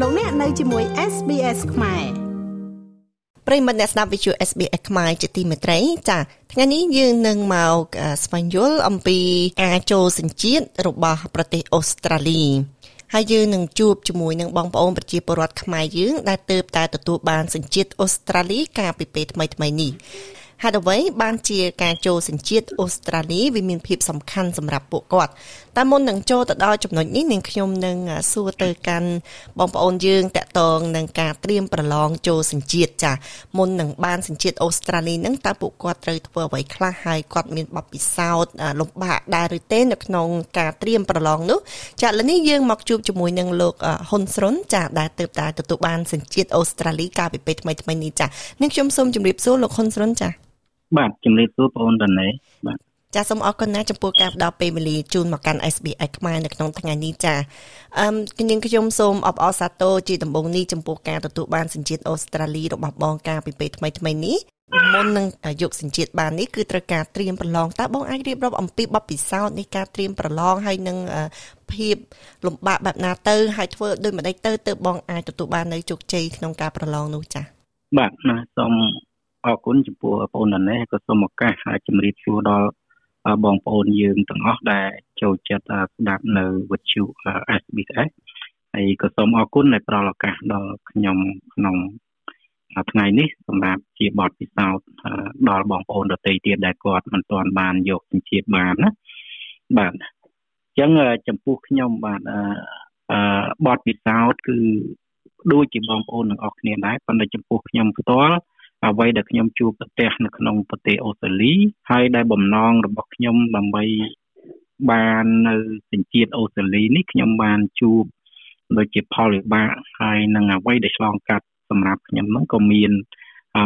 លោកអ្នកនៅជាមួយ SBS ខ្មែរប្រិមត្តអ្នកស្ដាប់វិទ្យុ SBS ខ្មែរជាទីមេត្រីចាថ្ងៃនេះយើងនឹងមកស្វែងយល់អំពីការចូលសញ្ជាតិរបស់ប្រទេសអូស្ត្រាលីហើយយើងនឹងជួបជាមួយនឹងបងប្អូនប្រជាពលរដ្ឋខ្មែរយើងដែលទើបតែទទួលបានសញ្ជាតិអូស្ត្រាលីកាលពីពេលថ្មីៗនេះ ហេតុអ្វីបានជាការចូលសញ្ជាតិអូស្ត្រាលីវាមានភាពសំខាន់សម្រាប់ពួកគាត់តែមុននឹងចូលទៅដល់ចំណុចនេះនាងខ្ញុំនឹងសួរទៅកាន់បងប្អូនយើងតកតងនឹងការត្រៀមប្រឡងចូលសញ្ជាតិចាមុននឹងបានសញ្ជាតិអូស្ត្រាលីនឹងតើពួកគាត់ត្រូវធ្វើអ្វីខ្លះហើយគាត់មានបទពិសោធន៍លំបាកដែរឬទេនៅក្នុងការត្រៀមប្រឡងនោះចាឥឡូវនេះយើងមកជួបជាមួយនឹងលោកហ៊ុនស្រុនចាដែលទើបតែទទួលបានសញ្ជាតិអូស្ត្រាលីកាលពីពេលថ្មីថ្មីនេះចានាងខ្ញុំសូមជម្រាបសួរលោកហ៊ុនស្រុនចា បាទជំរាបសួរបងប្អូនតនេបាទចាសូមអរគុណណាស់ចំពោះការផ្ដល់ពេលវេលាជូនមកកាន់ SBS ខ្មែរនៅក្នុងថ្ងៃនេះចាអឺនាងខ្ញុំសូមអបអរសាទរជាដំបូងនេះចំពោះការទទួលបានសញ្ជាតិអូស្ត្រាលីរបស់បងកាលពីពេលថ្មីថ្មីនេះមុននឹងយកសញ្ជាតិបាននេះគឺត្រូវការត្រៀមប្រឡងតើបងអាចរៀបរាប់អំពីបទពិសោធន៍នៃការត្រៀមប្រឡងហើយនឹងភាពលំបាកបែបណាទៅហើយធ្វើដូចម្ដេចទៅទើបបងអាចទទួលបាននៅជោគជ័យក្នុងការប្រឡងនោះចា៎បាទណាសូម អរគុណចំពោះបងប្អូននេះក៏សូមឱកាសជម្រាបសួរដល់បងប្អូនយើងទាំងអស់ដែលចូលចិត្តស្ដាប់នៅវិទ្យុ SBS ហើយក៏សូមអរគុណដែលផ្ដល់ឱកាសដល់ខ្ញុំក្នុងថ្ងៃនេះសម្រាប់ជាបទពិសោធន៍ដល់បងប្អូនដទៃទៀតដែលគាត់មិនទាន់បានយកជំនឿបានណាបាទអញ្ចឹងចំពោះខ្ញុំបាទអឺបទពិសោធន៍គឺដូចជាបងប្អូនទាំងអស់គ្នាដែរប៉ុន្តែចំពោះខ្ញុំផ្ទាល់ អ្វីដែលខ្ញុំជួបប្រទះនៅក្នុងប្រទេសអូស្ត្រាលីហើយដែលបំណងរបស់ខ្ញុំដើម្បីបាននៅសញ្ជាតិអូស្ត្រាលីនេះខ្ញុំបានជួបដូចជាផលវិបាកហើយនឹងអ្វីដែលឆ្លងកាត់សម្រាប់ខ្ញុំហ្នឹងក៏មាន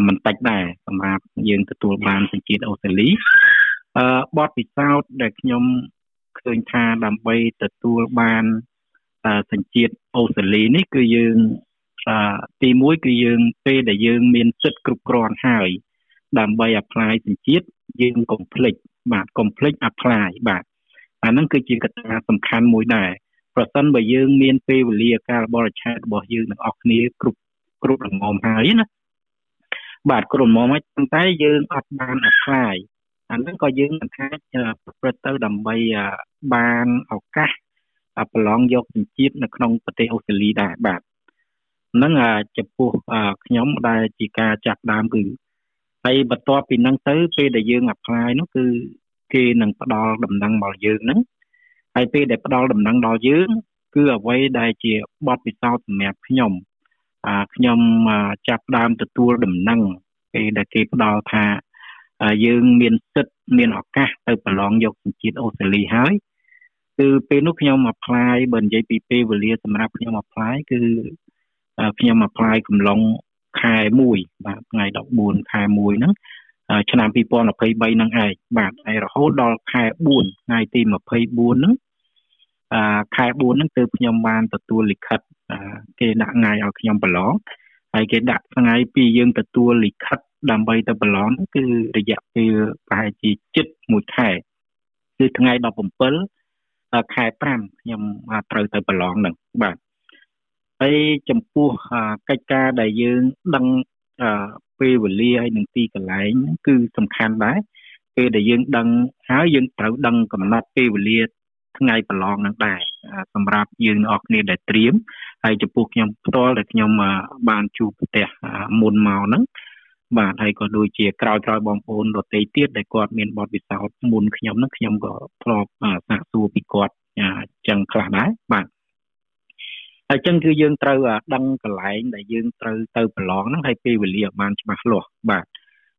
មិនតិចដែរសម្រាប់យើងទទួលបានសញ្ជាតិអូស្ត្រាលីអឺបទពិសោធន៍ដែលខ្ញុំឃើញថាដើម្បីទទួលបានសញ្ជាតិអូស្ត្រាលីនេះគឺយើង ទី1គឺយើងពេលដែលយើងមានសិទ្ធិគ្រប់គ្រាន់ហើយ ដើម្បី apply សញ្ជាតិយើងកុំភ្លេចបាទកុំភ្លេច apply បាទអាហ្នឹងគឺជាកត្តាសំខាន់មួយដែរប្រសិនបើយើងមានពេលវេលាការបរិច្ឆេទរបស់យើងទាំងអស់គ្នាគ្រប់គ្រប់រងមហើយណាបាទគ្រប់រងមហើយប៉ុន្តែយើងអត់បាន apply អាហ្នឹងក៏យើងមិនអាចប្រព្រឹត្តទៅដើម្បីបានឱកាសប្រឡងយកសញ្ជាតិនៅក្នុងប្រទេសអូស្ត្រាលីដែរបាទ ហ្នឹងចំពោះខ្ញុំដែលជាការចាប់ដើមគឺហើយបន្ទាប់ពីហ្នឹងទៅពេលដែលយើង apply នោះគឺគេនឹងផ្ដល់ដំណឹងមកយើងហ្នឹងហើយពេលដែលផ្ដល់ដំណឹងដល់យើង គឺអ្វីដែលជាបទពិសោធន៍សម្រាប់ខ្ញុំអាខ្ញុំចាប់ដើមទទួលដំណឹងពេលដែលគេផ្ដល់ថាយើងមានសិទ្ធិមានឱកាសទៅប្រឡងយកសញ្ជាតិអូស្ត្រាលីហើយគឺពេលនោះខ្ញុំ apply បើនិយាយពីពេលវេលាសម្រាប់ខ្ញុំ apply គឺ ខ្ញុំ apply កំឡុងខែ1បាទថ្ងៃ14ខែ1ហ្នឹងឆ្នាំ2023ហ្នឹងឯងបាទហើយរហូតដល់ខែ4ថ្ងៃទី24ហ្នឹងអាខែ4ហ្នឹងទើបខ្ញុំបានទទួលលិខិតគេដាក់ថ្ងៃឲ្យខ្ញុំប្រឡងហើយគេដាក់ថ្ងៃពីយើងទទួលលិខិតដើម្បីទៅប្រឡងគឺរយៈពេលប្រហែលជាជិត1ខែគឺថ្ងៃ17ខែ5ខ្ញុំត្រូវទៅប្រឡងហ្នឹងបាទ ហើយចំពោះកិច្ចការដែលយើងដឹងពេលវេលាហើយនឹងទីកន្លែងគឺសំខាន់ដែរពេលដែលយើងដឹងហើយយើងត្រូវដឹងកំណត់ពេលវេលាថ្ងៃប្រឡងនឹងដែរសម្រាប់យើងអ្នកគ្នាដែលត្រៀមហើយចំពោះខ្ញុំផ្ទាល់ដែលខ្ញុំបានជួបប្រទេសមុនមកហ្នឹងបាទហើយក៏ដូចជាក្រោយក្រោយបងប្អូនដទៃទៀតដែលគាត់មានបទពិសោធន៍មុនខ្ញុំហ្នឹងខ្ញុំក៏ធ្លាប់សាកសួរពីគាត់ចឹងខ្លះដែរបាទ ហើយចឹងគឺយើងត្រូវដឹងកន្លែងដែលយើងត្រូវទៅប្រឡងហ្នឹងហើយពេលវេលាបានច្បាស់លាស់បាទ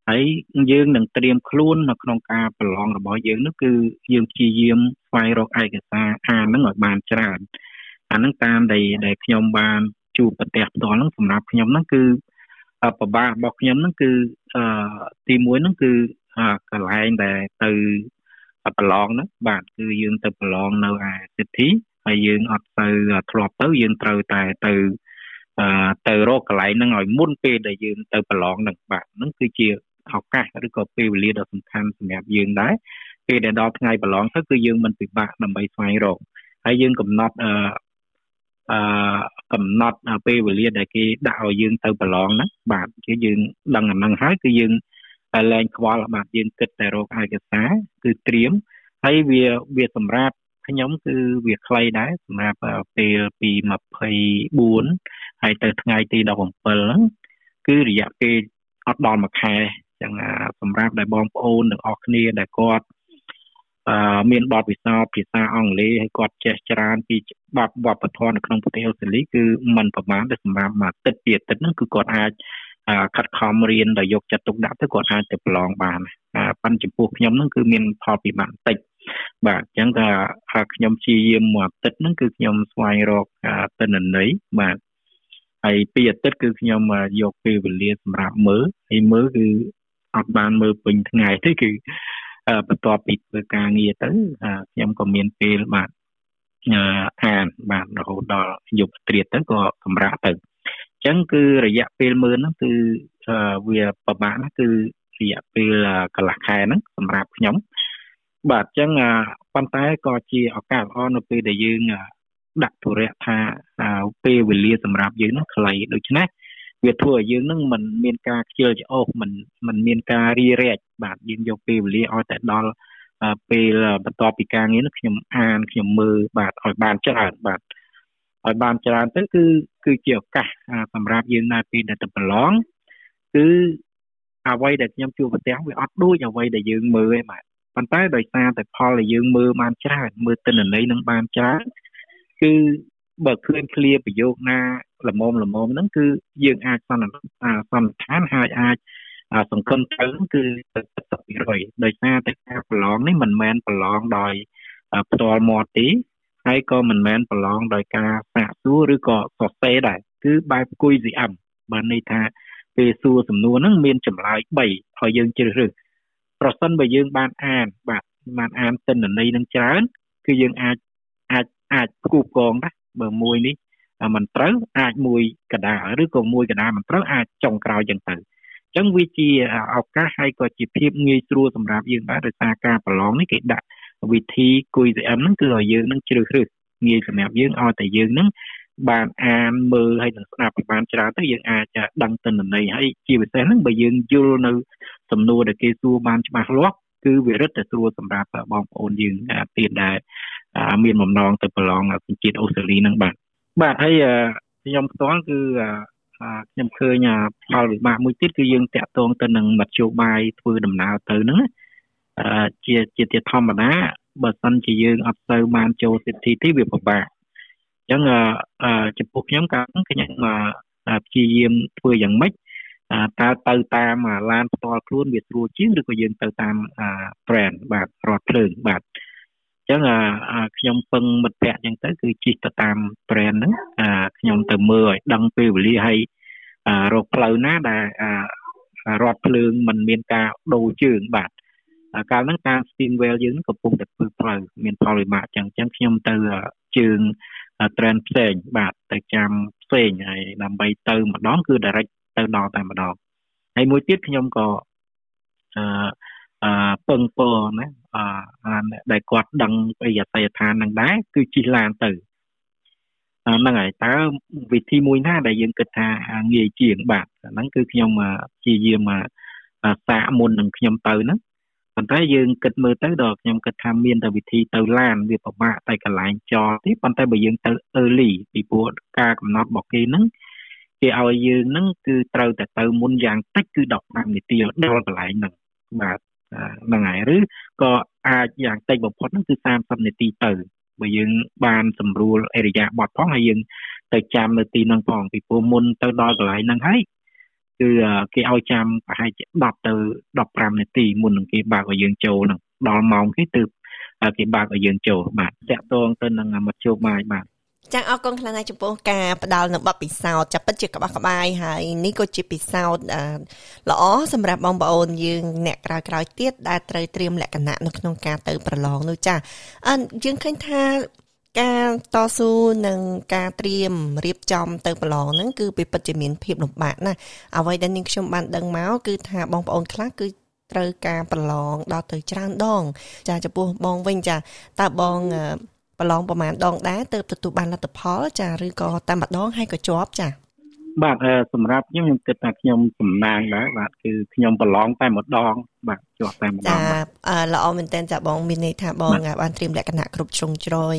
ហើយយើងនឹងត្រៀមខ្លួននៅក្នុងការប្រឡងរបស់យើងនោះគឺយើងព្យាយាមស្វែងរកឯកសារអានហ្នឹងឲ្យបានច្រើនអាហ្នឹងតាមដែលដែលខ្ញុំបានជួបប្រទេសផ្ទាល់ហ្នឹងសម្រាប់ខ្ញុំហ្នឹងគឺប្របាករបស់ខ្ញុំហ្នឹងគឺអឺទី1ហ្នឹងគឺកន្លែងដែលទៅប្រឡងហ្នឹងបាទគឺយើងទៅប្រឡងនៅឯ City ហើយយើងអត់ទៅធ្លាប់ទៅយើងត្រូវតែទៅទៅរកកន្លែងហ្នឹងឲ្យមុនពេលដែលយើងទៅប្រឡងហ្នឹងបាទហ្នឹងគឺជាឱកាសឬក៏ពេលវេលាដ៏សំខាន់សម្រាប់យើងដែរពេលដែលដល់ថ្ងៃប្រឡងទៅគឺយើងមិនពិបាកដើម្បីស្វែងរកហើយយើងកំណត់អឺអឺកំណត់ពេលវេលាដែលគេដាក់ឲ្យយើងទៅប្រឡងហ្នឹងបាទគឺយើងដឹងអាហ្នឹងហើយគឺយើងលែងខ្វល់បាទយើងគិតតែរកឯកសារគឺត្រៀមហើយវាវាសម្រាប់ ខ្ញុំគឺវាខ្លីដែរសម្រាប់ពេលពី24ហើយទៅថ្ងៃទី17ហ្នឹងគឺរយៈពេលអត់ដល់មួយខែចឹងសម្រាប់ដែលបងប្អូនទាំងអស់គ្នាដែលគាត់អឺមានបទពិសោធន៍ភាសាអង់គ្លេសហើយគាត់ចេះច្រើនពីបទវប្បធម៌នៅក្នុងប្រទេសអូស្ត្រាលីគឺมันប្រមាណតែសម្រាប់មួយទឹកពីទឹកហ្នឹងគឺគាត់អាចខិតខំរៀនដោយយកចិត្តទុកដាក់ទៅគាត់អាចទៅប្រឡងបានប៉ុន្តែចំពោះខ្ញុំហ្នឹងគឺមានផលពិបាកបន្តិច បាទអញ្ចឹងថាខ្ញុំព្យាយាមមួយអាទិត្យហ្នឹងគឺខ្ញុំស្វែងរកទិន្នន័យបាទហើយពីអាទិត្យគឺខ្ញុំយកពេលវេលាសម្រាប់មើលហើយមើលគឺអត់បានមើលពេញថ្ងៃទេគឺបន្ទាប់ពីធ្វើការងារទៅខ្ញុំក៏មានពេលបាទអានបាទរហូតដល់យប់ត្រៀតទៅក៏សម្រាប់ទៅអញ្ចឹងគឺរយៈពេលមើលហ្នឹងគឺវាប្រហែលណាគឺរយៈពេលកន្លះខែហ្នឹងសម្រាប់ខ្ញុំ បាទអញ្ចឹងប៉ុន្តែក៏ជាឱកាសល្អនៅពេលដែលយើងដាក់ធុរៈថាពេលវេលាសម្រាប់យើងនឹងខ្លីដូច្នេះវាធ្វើឲ្យយើងនឹងមិនមានការខ្ជិលច្រអូសមិនមិនមានការរីរែកបាទយើងយកពេលវេលាឲ្យតែដល់ពេលបន្ទាប់ពីការងារនោះខ្ញុំអានខ្ញុំមើលបាទឲ្យបានច្រើនបាទឲ្យបានច្រើនទៅគឺគឺជាឱកាសសម្រាប់យើងនៅពេលដែលទៅប្រឡងគឺអ្វីដែលខ្ញុំជួបប្រទះវាអត់ដូចអ្វីដែលយើងមើលឯងបាទ ប៉ុន្តែដោយសារតែផលដែលយើងមើលបានច្រើនមើលទិន្នន័យនឹងបានច្រើនគឺបើឃើញឃ្លាប្រយោគណាល្មមល្មមហ្នឹងគឺយើងអាចសន្និដ្ឋានសន្និដ្ឋានហើយអាចសង្ឃឹមទៅគឺ70%ដោយសារតែការប្រឡងនេះមិនមែនប្រឡងដោយផ្ទាល់មាត់ទេហើយក៏មិនមែនប្រឡងដោយការសាកសួរឬក៏សរសេរដែរគឺបែបគួយ CM បានន័យថាពេលសួរសំណួរហ្នឹងមានចម្លើយ3ឲ្យយើងជ្រើសរើស ប្រសិនបើយើងបានអានបាទបានអានទិន្នន័យនឹងច្រើន គឺយើងអាចអាចអាចគូកងដែរបើមួយនេះមិនត្រូវអាចមួយកដាឬក៏មួយកដាមិនត្រូវអាចចុងក្រោយចឹងទៅអញ្ចឹងវាជាឱកាសហើយក៏ជាភាពងាយស្រួលសម្រាប់យើងដែរដោយសារការប្រឡងនេះគេដាក់វិធីគួយ CM ហ្នឹងគឺឲ្យយើងនឹងជ្រើសរើសងាយសម្រាប់យើងឲ្យតែយើងនឹង បានអានមើលហើយនឹងស្ដាប់បានច្រើនទៅយើងអាចដឹងទិន្នន័យហើយជាពិសេសហ្នឹងបើយើងយល់នៅសំណួរដែលគេសួរបានច្បាស់លាស់គឺវារឹតតែស្រួលសម្រាប់បងប្អូនយើងទៀតដែលមានបំណងទៅប្រឡងសញ្ជាតិអូស្ត្រាលីហ្នឹងបាទបាទហើយខ្ញុំផ្ទាល់គឺខ្ញុំឃើញផលវិបាកមួយទៀតគឺយើងតាក់ទងទៅនឹងមធ្យោបាយធ្វើដំណើរទៅហ្នឹងជាជាជាធម្មតាបើសិនជាយើងអត់ទៅបានចូលសិទ្ធិទីវាពិបាក អញ្ចឹងចំពោះខ្ញុំកាលខ្ញុំព្យាយាមធ្វើយ៉ាងម៉េចតើទៅតាមឡានផ្ទាល់ខ្លួនវាស្រួលជាងឬក៏យើងទៅតាម brand បាទរត់ភ្លើងបាទអញ្ចឹងខ្ញុំពឹងមិត្តភ័ក្តិអញ្ចឹងទៅគឺជិះទៅតាម brand ហ្នឹងខ្ញុំទៅមើលឲ្យដឹងពេលវេលាហើយរកផ្លូវណាដែលរត់ភ្លើងมันមានការដូរជើងបាទកាលហ្នឹងតាម steam well យើងកំពុងតែធ្វើផ្លូវមានផលវិបាកអញ្ចឹងអញ្ចឹងខ្ញុំទៅជើង trend ផ្សេងបាទទៅចាំផ្សេងហើយដើម្បីទៅម្ដងគឺ direct ទៅដល់តែម្ដងហើយមួយទៀតខ្ញុំក៏អឺអឺពឹងពរណាអឺដែលគាត់ដឹងពីអតីតដ្ឋាននឹងដែរគឺជិះឡានទៅហ្នឹងហើយតើវិធីមួយណាដែលយើងគិតថាងាយជាងបាទហ្នឹងគឺខ្ញុំព្យាយាមសាកមុននឹងខ្ញុំទៅហ្នឹង ប៉ុន្តែយើងគិតមើលទៅដល់ខ្ញុំគិតថាមានតែវិធីទៅឡានវាពិបាកតែកន្លែងចោលទេប៉ុន្តែបើយើងទៅ early ពីព្រោះការកំណត់របស់គេហ្នឹងគេឲ្យយើងហ្នឹងគឺត្រូវតែទៅមុនយ៉ាងតិចគឺ15នាទីដល់កន្លែងហ្នឹងបាទហ្នឹងហើយឬក៏អាចយ៉ាងតិចបំផុតហ្នឹងគឺ30នាទីទៅបើយើងបានសម្រួលអរិយាប័ត្រផងហើយយើងទៅចាំនៅទីហ្នឹងផងពីព្រោះមុនទៅដល់កន្លែងហ្នឹងហើយ គឺគេឲ្យចាំប្រហែលជា10ទៅ15នាទីមុននឹងគេបើកឲ្យយើងចូលហ្នឹងដល់ម៉ោងគេទើបគេបើកឲ្យយើងចូលបាទតាក់ទងទៅនឹងមធ្យោបាយបាទចាអរគុណខ្លាំងណាស់ចំពោះការផ្ដល់នៅបទពិសោធន៍ចាប់ពិតជាក្បោះក្បាយហើយនេះក៏ជាពិសោធន៍ល្អសម្រាប់បងប្អូនយើងអ្នកក្រោយក្រោយទៀតដែលត្រូវត្រៀមលក្ខណៈនៅក្នុងការទៅប្រឡងនោះចាអឺយើងឃើញថា ការតស៊ូនិងការត្រៀមរៀបចំទៅប្រឡងហ្នឹងគឺពិតជាមានភាពលំបាកណាស់អ្វីដែលនាងខ្ញុំបានដឹងមកគឺថាបងប្អូនខ្លះគឺត្រូវការប្រឡងដល់ទៅច្រើនដង ចាចំពោះបងវិញចាតើបងប្រឡងប្រហែលដងដែរទើបទទួលបានលទ្ធផលចាឬក៏តែម្ដងហើយក៏ជាប់ចា បាទសម្រាប់ខ្ញុំខ្ញុំគិតថាខ្ញុំសំណាងដែរបាទគឺខ្ញុំប្រឡងតែម្ដងបាទជាប់តែម្ដងចាល្អមែនតើចាបងមានន័យថាបងបានត្រៀមលក្ខណៈគ្រប់ជ្រុងជ្រោយ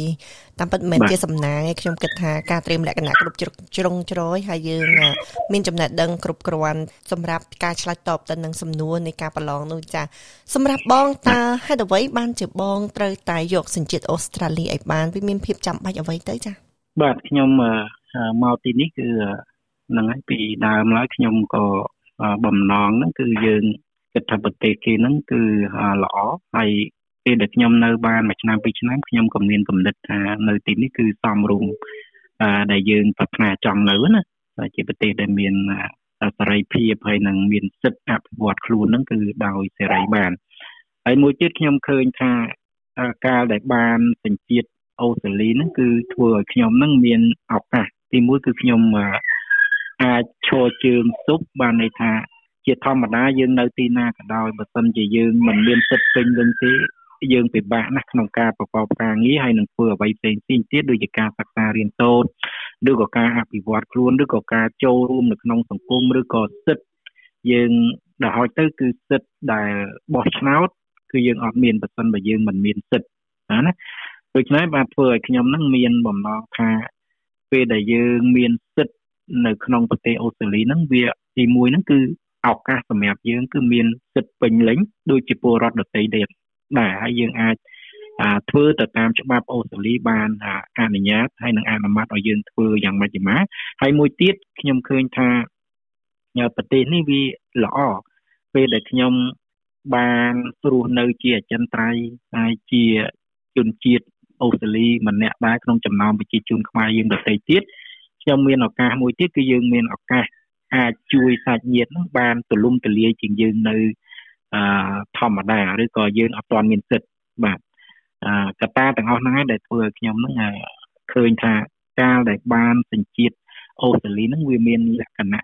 តាមពិតមិនមែនជាសំណាងទេខ្ញុំគិតថាការត្រៀមលក្ខណៈគ្រប់ជ្រុងជ្រោយហើយយើងមានចំណេះដឹងគ្រប់គ្រាន់សម្រាប់ការឆ្លើយតបទៅនឹងសំណួរនៃការប្រឡងនោះចាសម្រាប់បងតើហេតុអ្វីបានជាបងត្រូវតែយកសញ្ជាតិអូស្ត្រាលីឲ្យបានវាមានភាពចាំបាច់អ្វីទៅចាបាទខ្ញុំមកទីនេះគឺ ហ្នឹងហើយពីដើមឡើយខ្ញុំក៏បំណងហ្នឹងគឺយើងគិតថាប្រទេសគេហ្នឹងគឺល្អហើយពេលដែលខ្ញុំនៅបានមួយឆ្នាំពីរឆ្នាំខ្ញុំក៏មានកំណត់ថានៅទីនេះគឺសមរម្យដែលយើងប្រាថ្នាចង់នៅណាជាប្រទេសដែលមានសេរីភាពហើយនឹងមានសិទ្ធិអភិវឌ្ឍខ្លួនហ្នឹងគឺដោយសេរីបានហើយមួយទៀតខ្ញុំឃើញថាកាលដែលបានសញ្ជាតិអូស្ត្រាលីហ្នឹងគឺធ្វើឲ្យខ្ញុំហ្នឹងមានឱកាសទីមួយគឺខ្ញុំ អាចឈរជើងស៊ុបបានន័យថា ជាធម្មតាយើងនៅទីណាក៏ដោយបើសិនជាយើងមិនមានសិទ្ធិពេញលេញទេយើងពិបាកណាស់ក្នុងការប្រកបការងារហើយនឹងធ្វើអ្វីផ្សេងផ្សេងទៀតដូចជាការសិក្សារៀនសូត្រឬក៏ការអភិវឌ្ឍខ្លួនឬក៏ការចូលរួមនៅក្នុងសង្គមឬក៏សិទ្ធិយើងដែលហោចទៅគឺសិទ្ធិដែលបោះឆ្នោតគឺយើងអត់មានបើសិនបើយើងមិនមានសិទ្ធិណាដូច្នេះបាទធ្វើឲ្យខ្ញុំនឹងមានបំណងថាពេលដែលយើងមានសិទ្ធិ នៅក្នុងប្រទេសអូស្ត្រាលីហ្នឹងវាទី1ហ្នឹងគឺឱកាសសម្រាប់យើងគឺមានសិទ្ធិពេញលេញដូចជាពលរដ្ឋដទៃទៀតដែរហើយយើងអាចធ្វើទៅតាមច្បាប់អូស្ត្រាលីបានអនុញ្ញាតហើយនឹងអនុម័តឲ្យយើងធ្វើយ៉ាងម៉េចយ៉ាងម៉ាហើយមួយទៀតខ្ញុំឃើញថាប្រទេសនេះវាល្អពេលដែលខ្ញុំបានរស់នៅជាអចិន្ត្រៃយ៍ហើយជាជនជាតិអូស្ត្រាលីម្នាក់ដែរក្នុងចំណោមប្រជាជនខ្មែរយើងដទៃទៀត ខ្ញុំមានឱកាសមួយទៀតគឺយើងមានឱកាសអាចជួយសាច់ញាតិនឹងបានទូលំទូលាយជាងយើងនៅអឺធម្មតាឬក៏យើងអត់ទាន់មានសិទ្ធិបាទអឺកត្តាទាំងអស់ហ្នឹងឯងដែលធ្វើឲ្យខ្ញុំហ្នឹងឃើញថាកាលដែលបានសញ្ជាតិអូស្ត្រាលីហ្នឹងវាមានលក្ខណៈ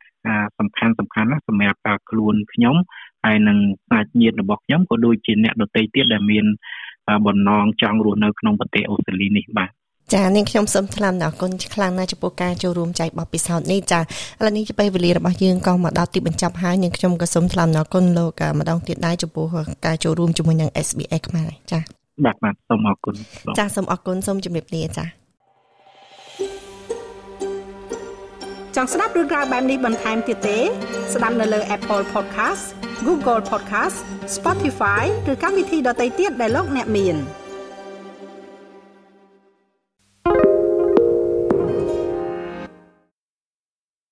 សំខាន់សំខាន់ណាស់សម្រាប់ខ្លួនខ្ញុំហើយនឹងសាច់ញាតិរបស់ខ្ញុំក៏ដូចជាអ្នកដទៃទៀតដែលមានបំណងចង់រស់នៅក្នុងប្រទេសអូស្ត្រាលីនេះបាទ ចានាងខ្ញុំសូមថ្លែងអរគុណខ្លាំងណាស់ចំពោះការចូលរួមចែកបទពិសោធន៍នេះចាឥឡូវនេះជាពេលវេលារបស់យើងក៏មកដល់ទីបញ្ចប់ហើយនាងខ្ញុំក៏សូមថ្លែងអរគុណលោកម្ដងទៀតដែរចំពោះការចូលរួមជាមួយនឹង SBS ខ្មែរចាបាទបាទសូមអរគុណចាសូមអរគុណសូមជម្រាបលាចាចង់ស្ដាប់រឿងក្រៅបែបនេះបន្ថែមទៀតទេ ស្ដាប់នៅលើ Apple Podcast Google Podcast Spotify ឬកម្មវិធីដទៃទៀតដែលលោកអ្នកមាន។